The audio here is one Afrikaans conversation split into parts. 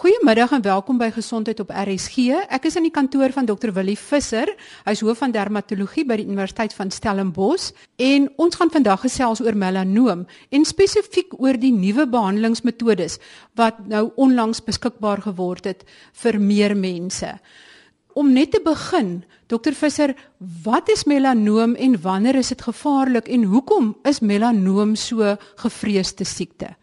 Goeiemiddag en welkom by Gesondheid op RSG. Ek is in die kantoor van Dr. Willie Visser. Hy is hoof van dermatologie by die Universiteit van Stellenbosch en ons gaan vandag gesels oor melanoom en spesifiek oor die nuwe behandelingsmetodes wat nou onlangs beskikbaar geword het vir meer mense. Om net te begin, Dr. Visser, wat is melanoom en wanneer is dit gevaarlik en hoekom is melanoom so gevreesde siekte?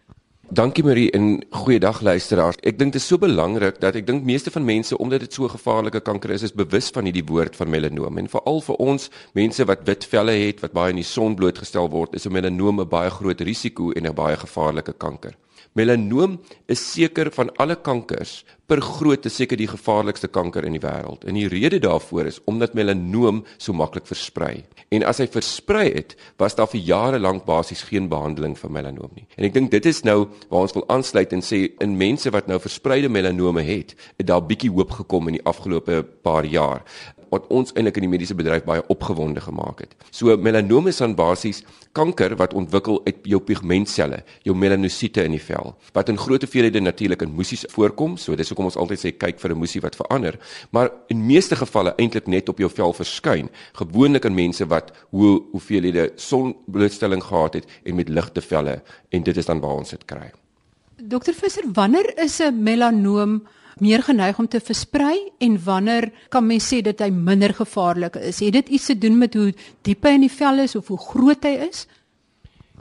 Dankie Marie en goeiedag luisteraars. Ek dink dit is so belangrik dat ek dink meeste van mense omdat dit so gevaarlike kanker is, is bewus van hierdie woord van melanoom en veral vir ons mense wat wit velle het wat baie in die son blootgestel word, is 'n melanoom 'n baie groot risiko en 'n baie gevaarlike kanker. Melanoom is seker van alle kankers per grootte seker die gevaarlikste kanker in die wêreld. En die rede daarvoor is omdat melanoom so maklik versprei. En as hy versprei het, was daar vir jare lank basies geen behandeling vir melanoom nie. En ek dink dit is nou waar ons wil aansluit en sê in mense wat nou verspreide melanome het, het daar bietjie hoop gekom in die afgelope paar jaar wat ons eintlik in die mediese bedryf baie opgewonde gemaak het. So melanoom is aan basies kanker wat ontwikkel uit jou pigmentselle, jou melanosiete in die vel, wat in groot hoeveelhede natuurlik in moesies voorkom. So dis hoekom ons altyd sê kyk vir 'n moesie wat verander, maar in meeste gevalle eintlik net op jou vel verskyn, gewoonlik in mense wat hoe hoeveelhede sonblootstelling gehad het en met ligte velle en dit is dan waar ons dit kry. Dokter Visser, wanneer is 'n melanoom meer geneig om te versprei en wanneer kan mens sê dat hy minder gevaarlik is? Het dit iets te doen met hoe diep hy in die vel is of hoe groot hy is?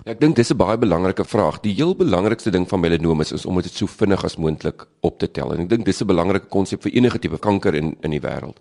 Ja, ek dink dis 'n baie belangrike vraag. Die heel belangrikste ding van melanoom is, is om dit so vinnig as moontlik op te tel. En ek dink dis 'n belangrike konsep vir enige tipe kanker in in die wêreld.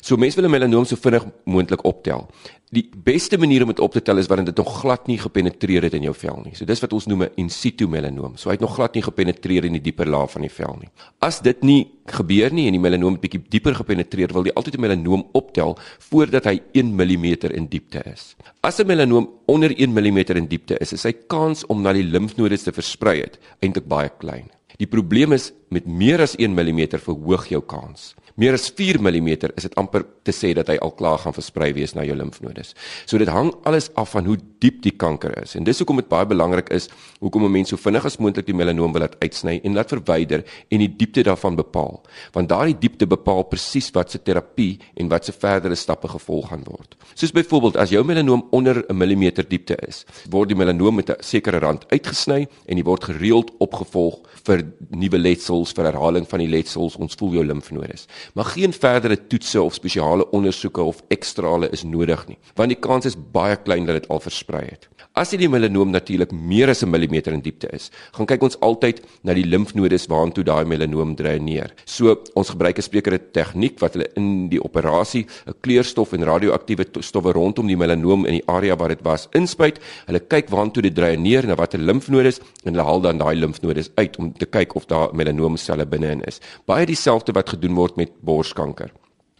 So mense wil 'n melanoom so vinnig moontlik optel die beste manier om dit op te tel is wanneer dit nog glad nie gepenetreer het in jou vel nie. So dis wat ons noem 'n in situ melanoom. So hy het nog glad nie gepenetreer in die dieper laag van die vel nie. As dit nie gebeur nie en die melanoom bietjie dieper gepenetreer, wil jy altyd 'n melanoom optel voordat hy 1 mm in diepte is. As 'n melanoom onder 1 mm in diepte is, is sy kans om na die limfnodes te versprei het eintlik baie klein. Die probleem is met meer as 1 mm verhoog jou kans meer as 4 mm is dit amper te sê dat hy al klaar gaan versprei wees na jou limfnodes. So dit hang alles af van hoe diep die kanker is. En dis hoekom dit baie belangrik is hoekom 'n mens so vinnig as moontlik die melanoom wil laat uitsny en laat verwyder en die diepte daarvan bepaal. Want daardie diepte bepaal presies wat se terapie en wat se verdere stappe gevolg gaan word. Soos byvoorbeeld as jou melanoom onder 'n millimeter diepte is, word die melanoom met 'n sekere rand uitgesny en die word gereeld opgevolg vir nuwe letsels, vir herhaling van die letsels. Ons voel jou limfnodes maar geen verdere toetse of spesiale ondersoeke of ekstrale is nodig nie, want die kans is baie klein dat dit al versprei het. As die melanoom natuurlik meer as 'n millimeter in diepte is, gaan kyk ons altyd na die limfnodes waartoe daai melanoom dreineer. So ons gebruik 'n sprekere tegniek wat hulle in die operasie 'n kleurstof en radioaktiewe stowwe rondom die melanoom in die area waar dit was inspuit. Hulle kyk waartoe dit dreineer na watter limfnodes en hulle haal dan daai limfnodes uit om te kyk of daar melanoomselle binne-in is. Baie dieselfde wat gedoen word met borskanker.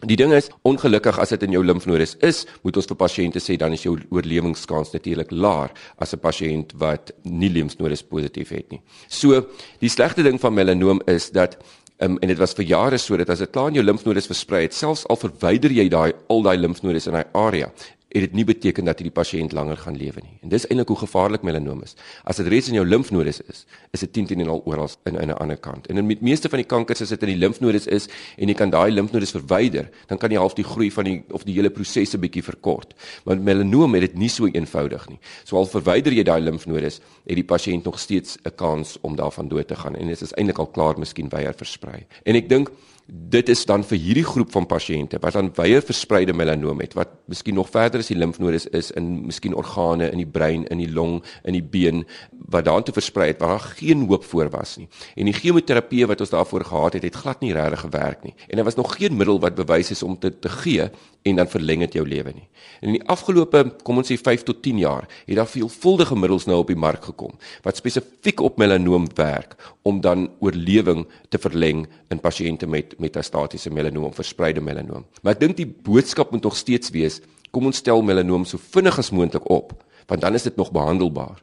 Die ding is, ongelukkig as dit in jou limfnodes is, moet ons vir pasiënte sê dan is jou oorlewingskans natuurlik laer as 'n pasiënt wat nie limfnodes positief het nie. So, die slegte ding van melanoom is dat um, en dit was vir jare so dat as dit klaar in jou limfnodes versprei het, selfs al verwyder jy daai al daai limfnodes in daai area, het dit nie beteken dat hierdie pasiënt langer gaan lewe nie. En dis eintlik hoe gevaarlik melanoom is. As dit reeds in jou limfnodes is, is dit 10 teen en al oral in 'n ander kant. En in die meeste van die kankers as dit in die limfnodes is en jy kan daai limfnodes verwyder, dan kan jy half die groei van die of die hele prosesse bietjie verkort. Maar met melanoom het dit nie so eenvoudig nie. So al verwyder jy daai limfnodes, het die pasiënt nog steeds 'n kans om daarvan dood te gaan en dit is eintlik al klaar miskien weier versprei. En ek dink dit is dan vir hierdie groep van pasiënte wat dan wye verspreide melanoom het wat miskien nog verder as die limfnodes is in miskien organe in die brein, in die long, in die been wat daartoe versprei het waar daar geen hoop voor was nie. En die chemoterapie wat ons daarvoor gehad het, het glad nie regtig gewerk nie. En daar was nog geen middel wat bewys is om dit te gee en dan verleng dit jou lewe nie. En in die afgelope, kom ons sê 5 tot 10 jaar, het daar veelvuldige middels nou op die mark gekom wat spesifiek op melanoom werk om dan oorlewing te verleng in pasiënte met metastatiese melanoom, verspreide melanoom. Maar ek dink die boodskap moet nog steeds wees, kom ons stel melanoom so vinnig as moontlik op, want dan is dit nog behandelbaar.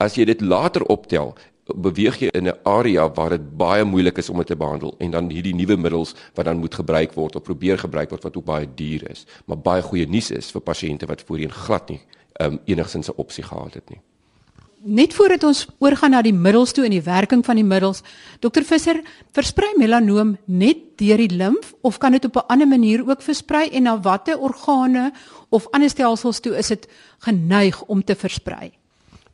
As jy dit later optel, beweeg jy in 'n area waar dit baie moeilik is om dit te behandel en dan hierdie nuwe middels wat dan moet gebruik word of probeer gebruik word wat ook baie duur is, maar baie goeie nuus is vir pasiënte wat voorheen glad nie um, enigsins 'n opsie gehad het nie. Net voordat ons oorgaan na die middels toe en die werking van die middels, dokter Visser, versprei melanoom net deur die limf of kan dit op 'n ander manier ook versprei en na watter organe of ander stelsels toe is dit geneig om te versprei?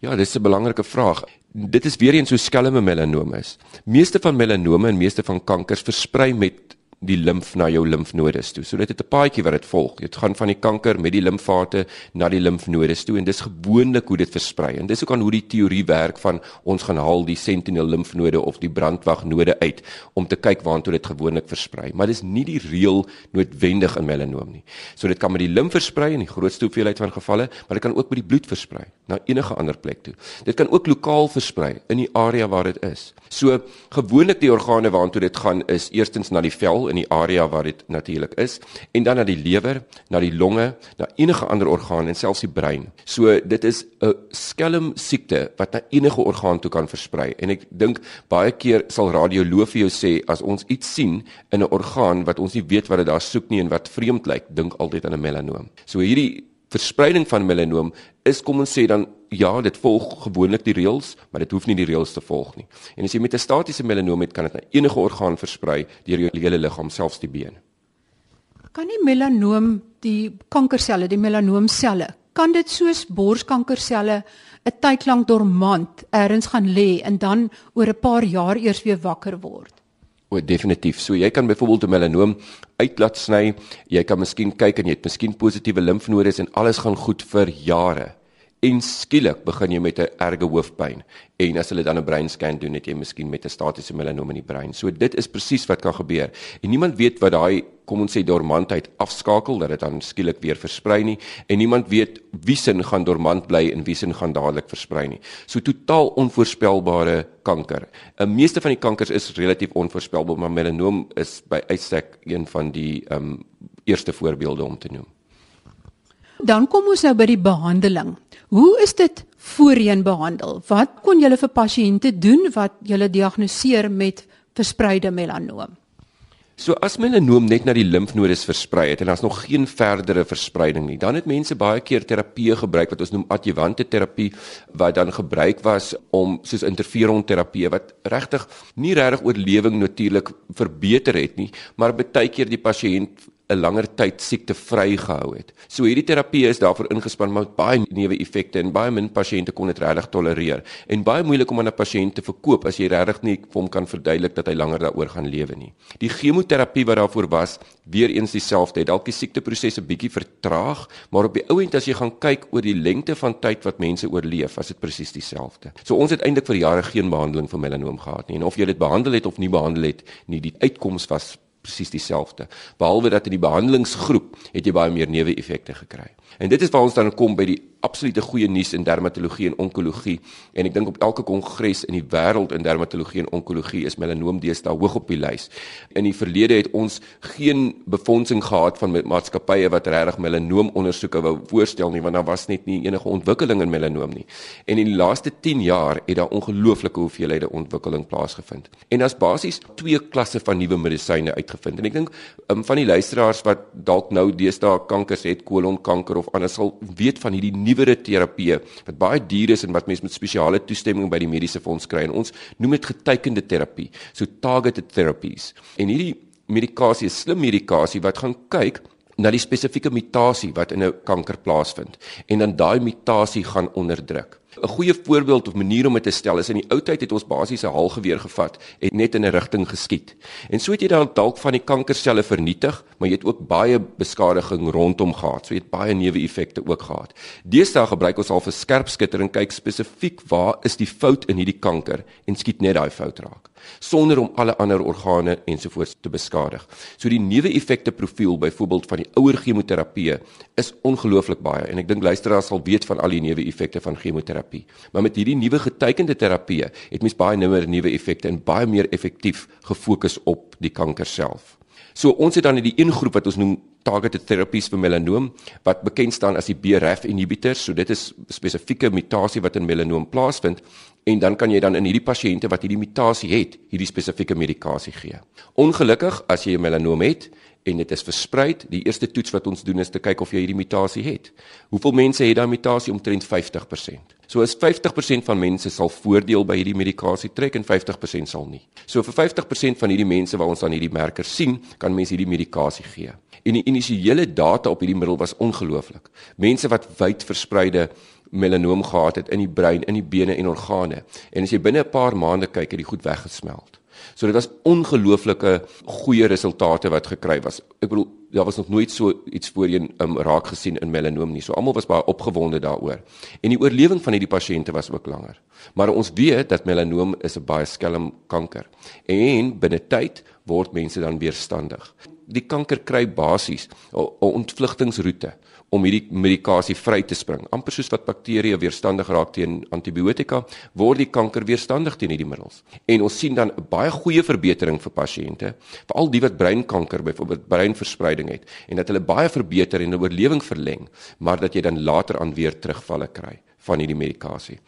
Ja, dis 'n belangrike vraag. Dit is weer eens so skelme melanoom is. Meeste van melanome en meeste van kankers versprei met die limf na jou limfnodes toe. So dit het 'n paadjie wat dit volg. Dit gaan van die kanker met die limfate na die limfnodes toe en dis gewoonlik hoe dit versprei. En dis ook aan hoe die teorie werk van ons gaan haal die sentinel limfnode of die brandwagnode uit om te kyk waartoe dit gewoonlik versprei. Maar dis nie die reël noodwendig in melanoom nie. So dit kan met die limf versprei in die grootste hoeveelheid van gevalle, maar dit kan ook met die bloed versprei na enige ander plek toe. Dit kan ook lokaal versprei in die area waar dit is. So gewoonlik die organe waartoe dit gaan is eerstens na die vel in die area waar dit natuurlik is en dan na die lewer, na die longe, na enige ander orgaan en selfs die brein. So dit is 'n skelm siekte wat na enige orgaan toe kan versprei. En ek dink baie keer sal radioloog vir jou sê as ons iets sien in 'n orgaan wat ons nie weet wat dit daar soek nie en wat vreemd lyk, dink altyd aan 'n melanoom. So hierdie verspreiding van melanoom is kom ons sê dan ja, dit volg gewoonlik die reëls, maar dit hoef nie die reëls te volg nie. En as jy met 'n statiese melanoom het, kan dit na enige orgaan versprei deur jou hele liggaam, selfs die been. Kan die melanoom die kankerselle, die melanoomselle, kan dit soos borskankerselle 'n tyd lank dormant ergens gaan lê en dan oor 'n paar jaar eers weer wakker word? O, definitief. So jy kan byvoorbeeld 'n melanoom uitlaat sny. Jy kan miskien kyk en jy het miskien positiewe limfnodes en alles gaan goed vir jare en skielik begin jy met 'n erge hoofpyn en as hulle dan 'n breinscan doen het jy miskien met 'n statiese melanoom in die brein. So dit is presies wat kan gebeur. En niemand weet wat daai kom ons sê dormantheid afskakel dat dit dan skielik weer versprei nie en niemand weet wie sin gaan dormant bly en wie sin gaan dadelik versprei nie. So totaal onvoorspelbare kanker. 'n Meeste van die kankers is relatief onvoorspelbaar, maar melanoom is by uitstek een van die ehm um, eerste voorbeelde om te noem. Dan kom ons nou by die behandeling. Hoe is dit voorheen behandel? Wat kon julle vir pasiënte doen wat julle diagnoseer met verspreide melanoom? So as melanoom net na die limfnodes versprei het en daar's nog geen verdere verspreiding nie, dan het mense baie keer terapie gebruik wat ons noem adjuvante terapie wat dan gebruik was om soos interferon terapie wat regtig nie regtig oorlewing natuurlik verbeter het nie, maar baie keer die pasiënt 'n langer tyd siekte vrygehou het. So hierdie terapie is daarvoor ingespan met baie neeweffekte en baie min pasiënte kon dit regtig tolereer en baie moeilik om aan 'n pasiënt te verkoop as jy regtig nie vir hom kan verduidelik dat hy langer daaroor gaan lewe nie. Die chemoterapie wat daarvoor was, weer eens dieselfde, het dalk die siekteproses 'n bietjie vertraag, maar op die ou end as jy gaan kyk oor die lengte van tyd wat mense oorleef, was dit presies dieselfde. So ons het eintlik vir jare geen behandeling vir melanoom gehad nie en of jy dit behandel het of nie behandel het nie, die uitkoms was presies dieselfde. Behalwe dat in die behandelingsgroep het jy baie meer neeweffekte gekry. En dit is waar ons dan kom by die absolute goeie nuus in dermatologie en onkologie en ek dink op elke kongres in die wêreld in dermatologie en onkologie is melanoom deesdae hoog op die lys. In die verlede het ons geen befondsing gehad van maatskappye wat regtig melanoom ondersoeke wou voorstel nie want daar was net nie enige ontwikkeling in melanoom nie. En in die laaste 10 jaar het daar ongelooflike hoeveelhede ontwikkeling plaasgevind. En daar's basies twee klasse van nuwe medisyne uitgevind. En ek dink um, van die luisteraars wat dalk nou deesdae kankers het, kolonkanker of anders sal weet van hierdie nuwere terapieë wat baie duur is en wat mense met spesiale toestemming by die mediese fonds kry en ons noem dit getekende terapie, so targeted therapies. En hierdie medikasie is slim medikasie wat gaan kyk na die spesifieke mutasie wat in 'n kanker plaasvind en dan daai mutasie gaan onderdruk. 'n Goeie voorbeeld of manier om dit te stel is in die ou tyd het ons basies 'n halgeweer gevat en net in 'n rigting geskiet. En so het jy dan dalk van die kankerselle vernietig, maar jy het ook baie beskadiging rondom gehad. So jy het baie neeweffekte ook gehad. Deesdae gebruik ons al vir skerpskutter en kyk spesifiek waar is die fout in hierdie kanker en skiet net daai fout raak sonder om alle ander organe ensovoorts te beskadig. So die neeweffekte profiel byvoorbeeld van die ouer chemoterapie is ongelooflik baie en ek dink luisteraars sal weet van al die neeweffekte van chemoterapie. Maar met hierdie nuwe getekende terapie het mens baie nimmer neeweffekte en baie meer effektief gefokus op die kanker self. So ons het dan in die een groep wat ons noem targeted therapies vir melanoom wat bekend staan as die BRAF inhibitors. So dit is spesifieke mutasie wat in melanoom plaasvind en dan kan jy dan in hierdie pasiënte wat hierdie mutasie het, hierdie spesifieke medikasie gee. Ongelukkig as jy 'n melanoom het en dit is versprei, die eerste toets wat ons doen is te kyk of jy hierdie mutasie het. Hoeveel mense het daai mutasie omtrent 50%. So as 50% van mense sal voordeel by hierdie medikasie trek en 50% sal nie. So vir 50% van hierdie mense waar ons dan hierdie merker sien, kan mense hierdie medikasie gee. En die initiële data op hierdie middel was ongelooflik. Mense wat wyd verspreide melanoom gehad het in die brein, in die bene en organe. En as jy binne 'n paar maande kyk, het die goed weggesmelt. So dit was ongelooflike goeie resultate wat gekry was. Ek bedoel daar was nog nooit so iets voorheen um, raak gesien in melanoom nie. So almal was baie opgewonde daaroor. En die oorlewing van hierdie pasiënte was ook langer. Maar ons weet dat melanoom is 'n baie skelm kanker en binne tyd word mense dan weerstandig. Die kanker kry basies 'n ontvlugtingsroete om hierdie medikasie vry te spring. Amper soos wat bakterieë weerstandig raak teen antibiotika, word die kanker weerstandig teen hierdie middels. En ons sien dan 'n baie goeie verbetering vir pasiënte, veral die wat breinkanker byvoorbeeld breinverspreiding het en dat hulle baie verbeter en 'n oorlewing verleng, maar dat jy dan later aan weer terugvalle kry van hierdie medikasie.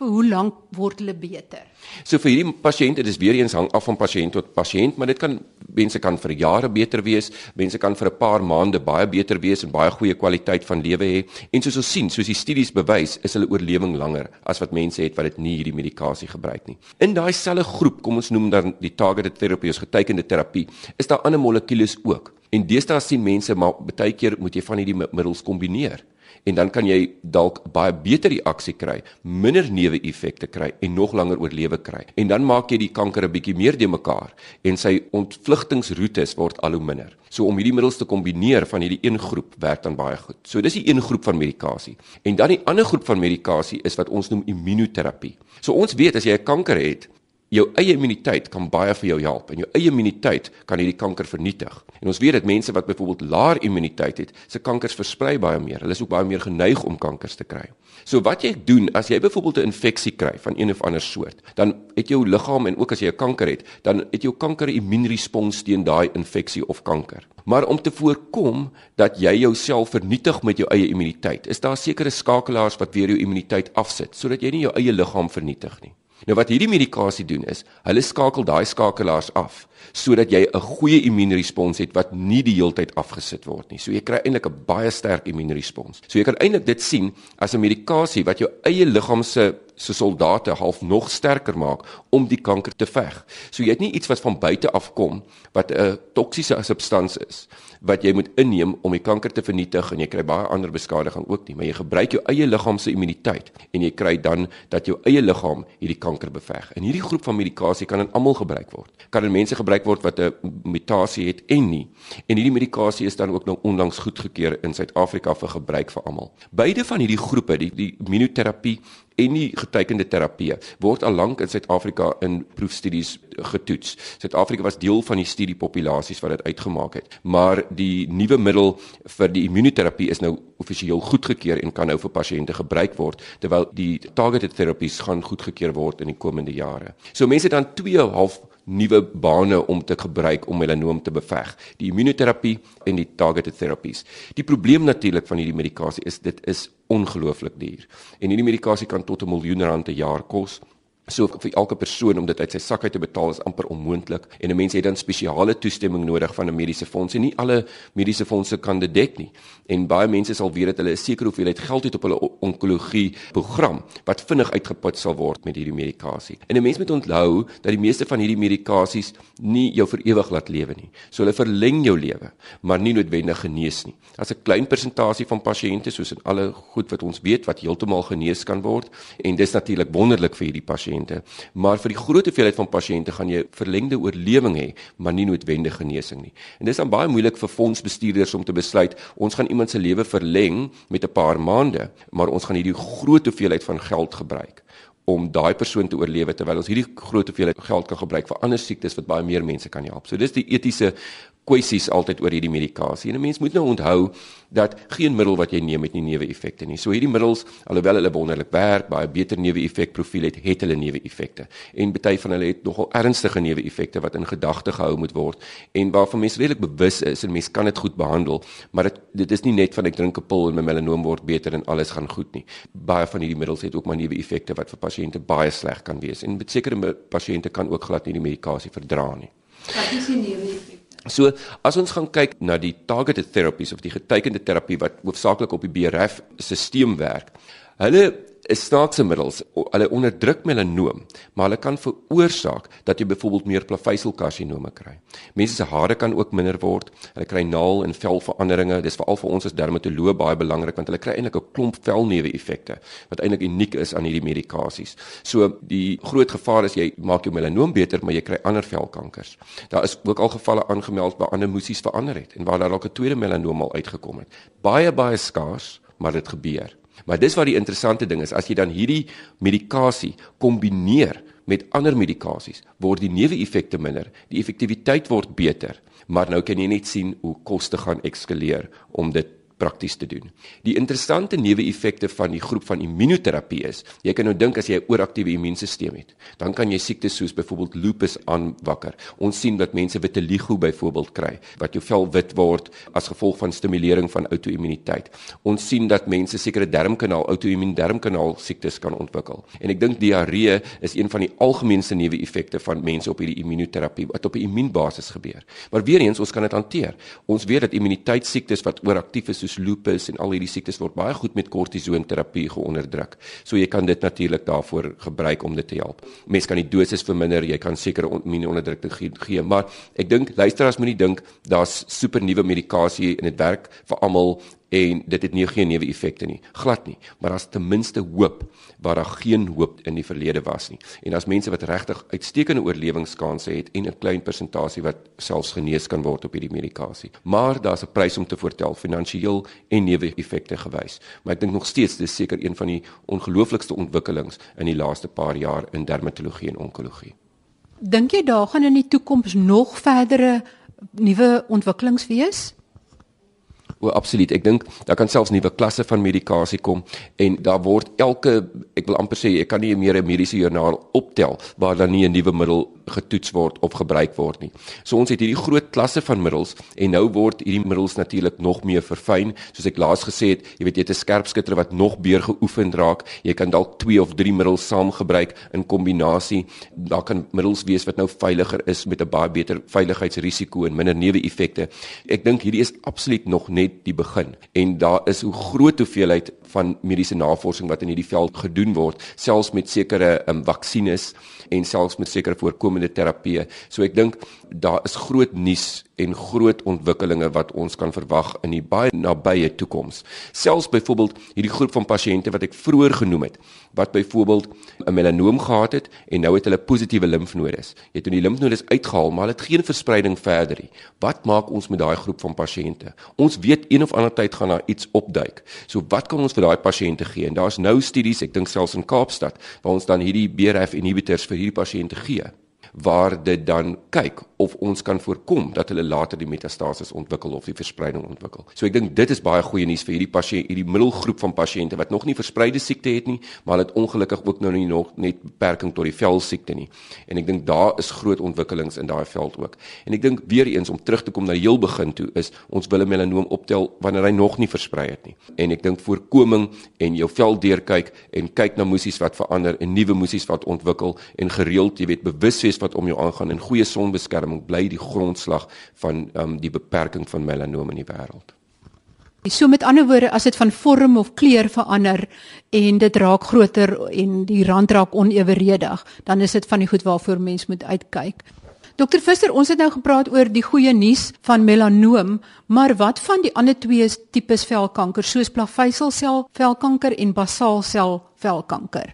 Vir hoe lank word hulle beter? So vir hierdie pasiënte, dis weer eens hang af van pasiënt tot pasiënt, maar dit kan mense kan vir jare beter wees, mense kan vir 'n paar maande baie beter wees en baie goeie kwaliteit van lewe hê. En soos ons sien, soos die studies bewys, is hulle oorlewing langer as wat mense het wat dit nie hierdie medikasie gebruik nie. In daai selfe groep, kom ons noem dan die targeted therapy of getekende terapie, is daar ander molekules ook. En deesdae sien mense maar baie keer moet jy van hierdie middels kombineer en dan kan jy dalk baie beter reaksie kry, minder neeweffekte kry en nog langer oorlewe kry. En dan maak jy die kanker 'n bietjie meer de mekaar en sy ontvlugtingsroetes word al hoe minder. So om hierdie middels te kombineer van hierdie een groep werk dan baie goed. So dis die een groep van medikasie. En dan die ander groep van medikasie is wat ons noem immunoterapie. So ons weet as jy 'n kanker het, jou eie immuniteit kan baie vir jou help en jou eie immuniteit kan hierdie kanker vernietig. En ons weet dat mense wat byvoorbeeld laer immuniteit het, se kankers versprei baie meer. Hulle is ook baie meer geneig om kankers te kry. So wat jy doen as jy byvoorbeeld 'n infeksie kry van een of ander soort, dan het jou liggaam en ook as jy 'n kanker het, dan het jou kanker 'n immuunrespons teen daai infeksie of kanker. Maar om te voorkom dat jy jouself vernietig met jou eie immuniteit, is daar sekere skakelaars wat weer jou immuniteit afsit sodat jy nie jou eie liggaam vernietig nie. Nou wat hierdie medikasie doen is, hulle skakel daai skakelaars af sodat jy 'n goeie immuunrespons het wat nie die heeltyd afgesit word nie. So jy kry eintlik 'n baie sterk immuunrespons. So jy kan eintlik dit sien as 'n medikasie wat jou eie liggaam se se soldate half nog sterker maak om die kanker te veg. So jy het nie iets wat van buite af kom wat 'n toksiese substans is wat jy moet inneem om die kanker te vernietig en jy kry baie ander beskadiging ook nie, maar jy gebruik jou eie liggaam se immuniteit en jy kry dan dat jou eie liggaam hierdie kanker beveg. En hierdie groep van medikasie kan in almal gebruik word. Kan in mense gebruik word wat 'n mutasie het en nie. En hierdie medikasie is dan ook nou onlangs goedgekeur in Suid-Afrika vir gebruik vir almal. Beide van hierdie groepe, die die immunoterapie en die getekende terapie word al lank in Suid-Afrika in proefstudies getoets. Suid-Afrika was deel van die studiepopulasies wat dit uitgemaak het, maar die nuwe middel vir die immunoterapie is nou offisieel goedgekeur en kan nou vir pasiënte gebruik word terwyl die targeted therapies gaan goedgekeur word in die komende jare. So mense dan 2 half nuwe bane om te gebruik om melanoom te beveg. Die immunoterapie en die targeted therapies. Die probleem natuurlik van hierdie medikasie is dit is ongelooflik duur. En hierdie medikasie kan tot 'n miljoen rand per jaar kos. So vir elke persoon om dit uit sy sak uit te betaal is amper onmoontlik en 'n mens het dan spesiale toestemming nodig van 'n mediese fonds en nie alle mediese fondse kan dit dek nie. En baie mense sal weet dat hulle 'n sekere hoeveelheid geld het op hulle onkologie program wat vinnig uitgeput sal word met hierdie medikasie. En 'n mens moet onthou dat die meeste van hierdie medikasies nie jou vir ewig laat lewe nie. So hulle verleng jou lewe, maar nie noodwendig genees nie. As 'n klein persentasie van pasiënte soos in alle goed wat ons weet wat heeltemal genees kan word en dis natuurlik wonderlik vir hierdie pasiënte pasiënte, maar vir die groot hoeveelheid van pasiënte gaan jy verlengde oorlewing hê, maar nie noodwendige genesing nie. En dis dan baie moeilik vir fondsbestuurders om te besluit ons gaan iemand se lewe verleng met 'n paar maande, maar ons gaan hierdie groot hoeveelheid van geld gebruik om daai persoon te oorlewe terwyl ons hierdie groot hoeveelheid geld kan gebruik vir ander siektes wat baie meer mense kan help. So dis die etiese kwessies altyd oor hierdie medikasie. En 'n mens moet nou onthou dat geen middel wat jy neem het nie neeweffekte nie. So hierdie middels, alhoewel hulle wonderlik werk, baie beter neeweffekprofiel het, het hulle neeweffekte. En baie van hulle het nogal ernstige neeweffekte wat in gedagte gehou moet word en waarvan mense redelik bewus is en mense kan dit goed behandel, maar dit dit is nie net van ek drink 'n pil en my melanoom word beter en alles gaan goed nie. Baie van hierdie middels het ook maar neeweffekte wat vir pasiënte baie sleg kan wees en sekere pasiënte kan ook glad nie die medikasie verdra nie. Wat is die neeweffekte? So as ons gaan kyk na die targeted therapies of die getekende terapie wat hoofsaaklik op die BRAF stelsel werk. Hulle is snaakse middels. Hulle onderdruk melanoom, maar hulle kan veroorsaak dat jy byvoorbeeld meer plaveisselkarsinome kry. Mense se hare kan ook minder word. Hulle kry naal en velveranderinge. Dis veral vir ons as dermatoloë baie belangrik want hulle kry eintlik 'n klomp velnewe-effekte wat eintlik uniek is aan hierdie medikasies. So die groot gevaar is jy maak jou melanoom beter, maar jy kry ander velkankers. Daar is ook al gevalle aangemeld waar ander musies verander het en waar daar dalk 'n tweede melanoom al uitgekom het. Baie baie skaars, maar dit gebeur. Maar dis wat die interessante ding is, as jy dan hierdie medikasie kombineer met ander medikasies, word die neeweffekte minder, die effektiwiteit word beter, maar nou kan jy net sien hoe koste gaan ekskaleer om dit prakties te doen. Die interessante neeweffekte van die groep van immunoterapie is, jy kan nou dink as jy 'n ooraktiewe immuunstelsel het, dan kan jy siektes soos byvoorbeeld lupus aanwakker. Ons sien dat mense vitiligo byvoorbeeld kry, wat jou vel wit word as gevolg van stimulering van outoimmuniteit. Ons sien dat mense sekere darmkanaal outoimmuun darmkanaal siektes kan ontwikkel. En ek dink diarree is een van die algemeenste neeweffekte van mense op hierdie immunoterapie wat op 'n immuunbasis gebeur. Maar weer eens, ons kan dit hanteer. Ons weet dat immuniteitssiektes wat ooraktief is soos lupus en al hierdie siektes word baie goed met kortisonterapie geonderdruk. So jy kan dit natuurlik daarvoor gebruik om dit te help. Mense kan die dosis verminder, jy kan sekere immuunonderdrukking gee, maar ek dink luisteraars moenie dink daar's super nuwe medikasie en dit werk vir almal en dit het nie geen neeweffekte nie. Glad nie. Maar daar's ten minste hoop waar daar geen hoop in die verlede was nie. En as mense wat regtig uitstekende oorlewingskansse het en 'n klein persentasie wat selfs genees kan word op hierdie medikasie. Maar daar's 'n prys om te voortel finansiëel en neeweffekte gewys. Maar ek dink nog steeds dis seker een van die ongelooflikste ontwikkelings in die laaste paar jaar in dermatologie en onkologie. Dink jy daar gaan in die toekoms nog verdere nuwe ontwikkelings wees O, absoluut. Ek dink daar kan selfs nuwe klasse van medikasie kom en daar word elke ek wil amper sê ek kan nie meer 'n mediese joernaal optel waar dan nie 'n nuwe middel getoets word of gebruik word nie. So ons het hierdie groot klasse van middels en nou word hierdie middels natuurlik nog meer verfyn. Soos ek laas gesê het, jy weet jy het 'n skerpskutter wat nog beter geoefen raak. Jy kan dalk 2 of 3 middels saam gebruik in kombinasie. Daar kan middels wees wat nou veiliger is met 'n baie beter veiligheidsrisiko en minder neeweffekte. Ek dink hierdie is absoluut nog net die begin. En daar is hoe groot hoeveelheid van mediese navorsing wat in hierdie veld gedoen word selfs met sekere um, vaksines en selfs met sekere voorkomende terapieë. So ek dink daar is groot nuus en groot ontwikkelinge wat ons kan verwag in die baie nabye toekoms. Selfs byvoorbeeld hierdie groep van pasiënte wat ek vroeër genoem het, wat byvoorbeeld 'n melanoom gehad het en nou het hulle positiewe limfnodes. Jy het hulle die limfnodes uitgehaal, maar hulle het geen verspreiding verder nie. Wat maak ons met daai groep van pasiënte? Ons weet een of ander tyd gaan daar iets opduik. So wat kan ons vir daai pasiënte gee? En daar's nou studies, ek dink selfs in Kaapstad, waar ons dan hierdie BRAF inhibitors vir hierdie pasiënte gee waar dit dan kyk of ons kan voorkom dat hulle later die metastases ontwikkel of die verspreiding ontwikkel. So ek dink dit is baie goeie nuus vir hierdie pasiënt, hierdie middelgroep van pasiënte wat nog nie verspreide siekte het nie, maar hulle het ongelukkig ook nou nie nog net beperking tot die velsiekte nie. En ek dink daar is groot ontwikkelings in daai veld ook. En ek dink weer eens om terug te kom na die heel begin toe is ons wil 'n melanoom optel wanneer hy nog nie versprei het nie. En ek dink voorkoming en jou vel deurkyk en kyk na musies wat verander en nuwe musies wat ontwikkel en gereeld, jy weet, bewus wees wat om jou aangaan en goeie sonbeskerming bly die grondslag van um, die beperking van melanoom in die wêreld. So met ander woorde as dit van vorm of kleur verander en dit raak groter en die rand raak oneweredig, dan is dit van die goed waarvoor mens moet uitkyk. Dokter Visser, ons het nou gepraat oor die goeie nuus van melanoom, maar wat van die ander twee tipes velkanker soos plaveiselsel velkanker en basaalsel velkanker?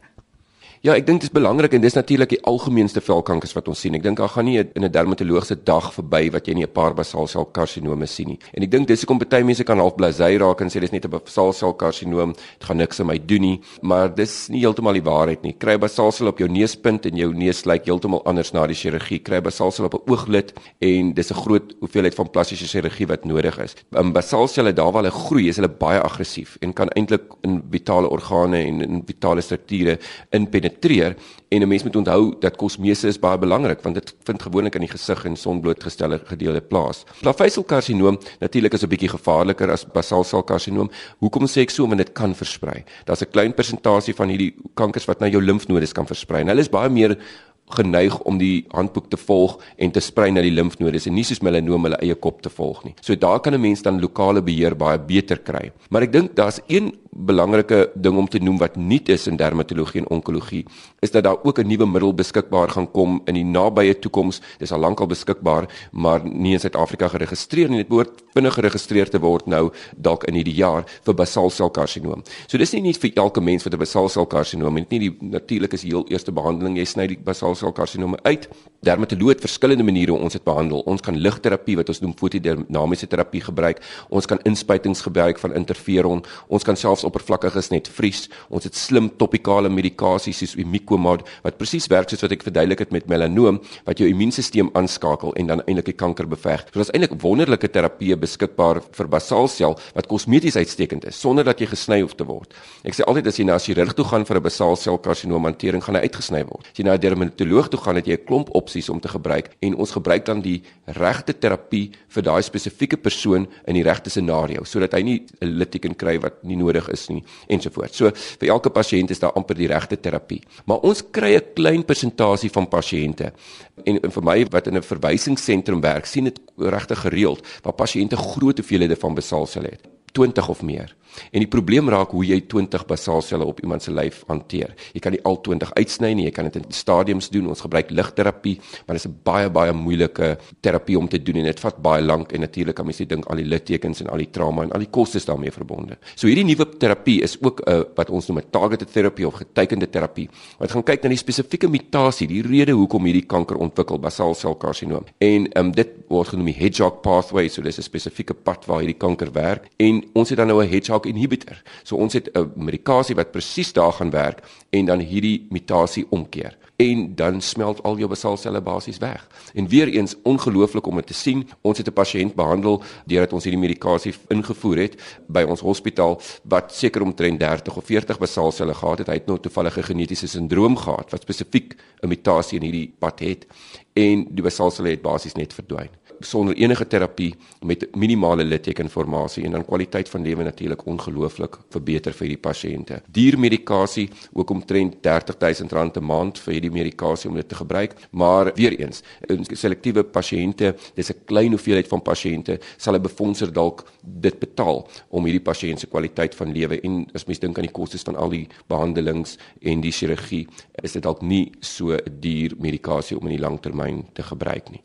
Ja, ek dink dit is belangrik en dis natuurlik die algemeenste velkankers wat ons sien. Ek dink daar gaan nie in 'n dermatoloogse dag verby wat jy nie 'n paar basaalselkarsinome sien nie. En ek dink dis hoekom baie mense kan half blasey raak en sê dis net 'n basaalselkarsinoom, dit gaan niks aan my doen nie, maar dis nie heeltemal die waarheid nie. Kry basaalsel op jou neuspunt en jou neus lyk heeltemal anders na die chirurgie. Kry basaalsel op 'n ooglid en dis 'n groot hoeveelheid van plastiese chirurgie wat nodig is. Um, basaalselle daar waar hulle groei, is hulle baie aggressief en kan eintlik in vitale organe en in vitale strukture inpenetreer penetreer en 'n mens moet onthou dat kosmese is baie belangrik want dit vind gewoonlik in die gesig en sonblootgestelde gedeelte plaas. Plaveisselkarsinoom natuurlik is 'n bietjie gevaarliker as basaalselkarsinoom. Hoekom sê ek so? Want dit kan versprei. Daar's 'n klein persentasie van hierdie kankers wat na jou limfnodes kan versprei. Hulle is baie meer geneig om die handboek te volg en te sprei na die limfnodes en nie soos melanoom hulle eie kop te volg nie. So daar kan 'n mens dan lokale beheer baie beter kry. Maar ek dink daar's een belangrike ding om te noem wat nuut is in dermatologie en onkologie is dat daar ook 'n nuwe middel beskikbaar gaan kom in die nabye toekoms. Dis al lankal beskikbaar, maar nie in Suid-Afrika geregistreer nie. Dit behoort vinnig geregistreer te word nou dalk in hierdie jaar vir basaalselkarsinoom. So dis nie net vir elke mens wat 'n basaalselkarsinoom het nie. Die natuurlik is heel eerste behandeling jy sny die basaalselkarsinoom uit. Dermatoloog het verskillende maniere ons dit behandel. Ons kan ligterapie wat ons noem fotodinamiese terapie gebruik. Ons kan inspuitings gebruik van interferon. Ons kan selfs oppervlakkiges net vries. Ons het slim topikale medikasies soos Imicomod wat presies werk soos wat ek verduidelik het met melanoom wat jou immuunstelsel aanskakel en dan eintlik die kanker beveg. So daar's eintlik wonderlike terapieë beskikbaar vir basaalsel wat kosmeties uitstekend is sonder dat jy gesny hoef te word. Ek sê altyd as jy na 'n chirurg toe gaan vir 'n basaalselkarsinoom hantering, gaan hy uitgesny word. As jy na 'n dermatoloog toe gaan, het jy 'n klomp opsies om te gebruik en ons gebruik dan die regte terapie vir daai spesifieke persoon in die regte scenario sodat hy nie 'n litteken kry wat nie nodig is nie ensovoorts. So vir elke pasiënt is daar amper die regte terapie. Maar ons kry 'n klein persentasie van pasiënte en, en vir my wat in 'n verwysingsentrum werk, sien dit regtig gereeld waar pasiënte groot hoeveelhede van basaalsel het. 20 of meer. En die probleem raak hoe jy 20 basaalselle op iemand se lyf hanteer. Jy kan nie al 20 uitsny nie, jy kan dit in stadiums doen. Ons gebruik ligterapie, maar dit is 'n baie baie moeilike terapie om te doen en dit vat baie lank en natuurlik kan mens nie dink al die littekens en al die trauma en al die kostes daarmee verbonde. So hierdie nuwe terapie is ook 'n uh, wat ons noem 'n targeted therapy of getekende terapie. Wat gaan kyk na die spesifieke mutasie, die rede hoekom hierdie kanker ontwikkel, basaalselkarsinoom. En um, dit word genoem die hedgehog pathway, so dis 'n spesifieke pad waar hierdie kanker werk. En ons het dan nou 'n hedgehog inhibitor. So ons het 'n medikasie wat presies daar gaan werk en dan hierdie mutasie omkeer en dan smelt al jou basaalselle basies weg. En weer eens ongelooflik om dit te sien. Ons het 'n pasiënt behandel deurdat ons hierdie medikasie ingevoer het by ons hospitaal wat seker omtrent 30 of 40 basaalselle gehad het. Hy het nou toevallige genetiese sindroom gehad wat spesifiek 'n mutasie in hierdie pad het en die basaalselle het basies net verdwyn sonder enige terapie met minimale littekenformasie en dan kwaliteit van lewe natuurlik ongelooflik verbeter vir hierdie pasiënte. Diermedikasie ook omtrent R30000 'n maand vir hierdie medikasie om dit te gebruik, maar weer eens, in selektiewe pasiënte, dis 'n klein hoeveelheid van pasiënte sal 'n befondser dalk dit betaal om hierdie pasiënt se kwaliteit van lewe en as mens dink aan die kostes van al die behandelings en die chirurgie, is dit dalk nie so duur medikasie om in die langtermyn te gebruik nie.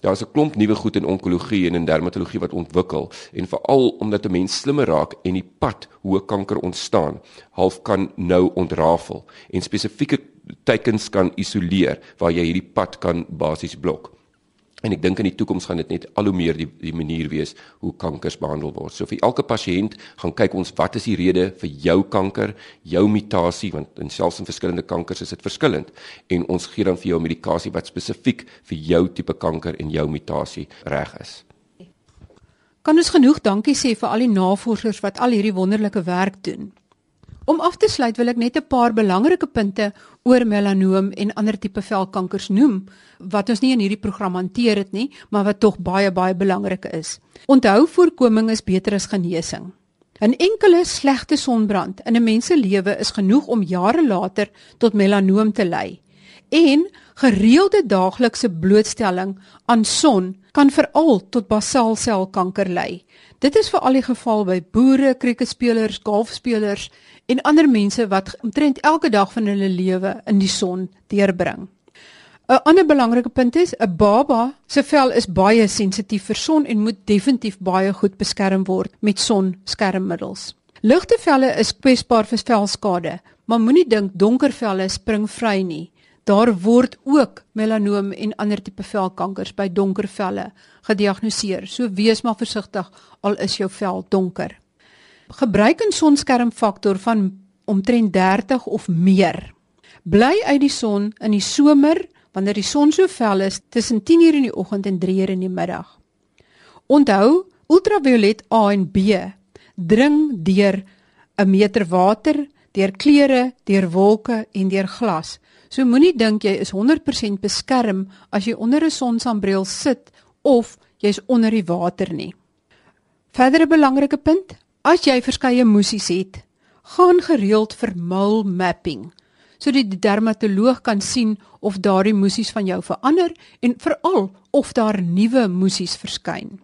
Daar's 'n klomp nuwe goed in onkologie en in dermatologie wat ontwikkel en veral omdat 'n mens slimmer raak en die pad hoe kanker ontstaan half kan nou ontrafel en spesifieke teikens kan isoleer waar jy hierdie pad kan basies blok. En ek dink in die toekoms gaan dit net al hoe meer die die manier wees hoe kankers behandel word. So vir elke pasiënt gaan kyk ons wat is die rede vir jou kanker, jou mutasie want in selfs in verskillende kankers is dit verskillend en ons gee dan vir jou medikasie wat spesifiek vir jou tipe kanker en jou mutasie reg is. Kan ons genoeg dankie sê vir al die navorsers wat al hierdie wonderlike werk doen. Om af te sluit wil ek net 'n paar belangrike punte oor melanoom en ander tipe velkankers noem wat ons nie in hierdie program hanteer het nie, maar wat tog baie baie belangrik is. Onthou voorkoming is beter as genesing. 'n Enkele slegte sonbrand in 'n mens se lewe is genoeg om jare later tot melanoom te lei. En gereelde daaglikse blootstelling aan son kan veral tot basaalselkanker lei. Dit is veral die geval by boere, krieketspelers, golfspelers en ander mense wat omtrent elke dag van hulle lewe in die son deurbring. 'n Ander belangrike punt is 'n baba se vel is baie sensitief vir son en moet definitief baie goed beskerm word met sonskermmiddels. Ligte velle is kwesbaar vir velskade, maar moenie dink donker velle spring vry nie. Daar word ook melanoom en ander tipe velkankers by donker velle gediagnoseer. So wees maar versigtig al is jou vel donker gebruik 'n sonskermfaktor van omtrent 30 of meer. Bly uit die son in die somer wanneer die son so fel is tussen 10:00 in die oggend en 3:00 in die middag. Onthou, ultraviolet A en B dring deur 'n meter water, deur klere, deur wolke en deur glas. So moenie dink jy is 100% beskerm as jy onder 'n sonsambreel sit of jy's onder die water nie. Verdere belangrike punt, As jy verskeie musies het, gaan gereeld vir mole mapping sodat die dermatoloog kan sien of daardie musies van jou verander en veral of daar nuwe musies verskyn.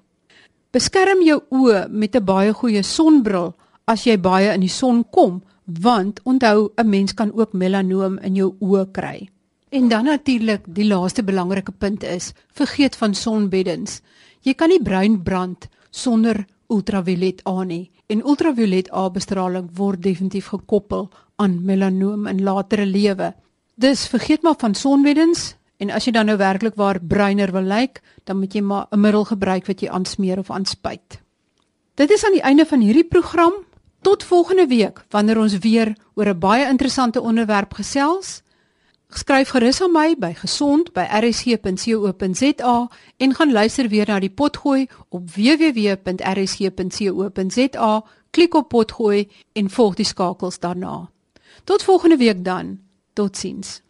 Beskerm jou oë met 'n baie goeie sonbril as jy baie in die son kom, want onthou 'n mens kan ook melanoom in jou oë kry. En dan natuurlik, die laaste belangrike punt is, vergeet van sonbeddens. Jy kan nie bruin brand sonder ultraviolet A nie. En ultraviolet A bestraling word definitief gekoppel aan melanoom in latere lewe. Dus vergeet maar van sonbeddens en as jy dan nou werklik waar bruiner wil lyk, dan moet jy maar 'n middel gebruik wat jy aansmeer of aanspuit. Dit is aan die einde van hierdie program. Tot volgende week wanneer ons weer oor 'n baie interessante onderwerp gesels. Skryf gerus aan my by gesond@rsg.co.za en gaan luister weer na die potgooi op www.rsg.co.za. Klik op potgooi en volg die skakels daarna. Tot volgende week dan. Totsiens.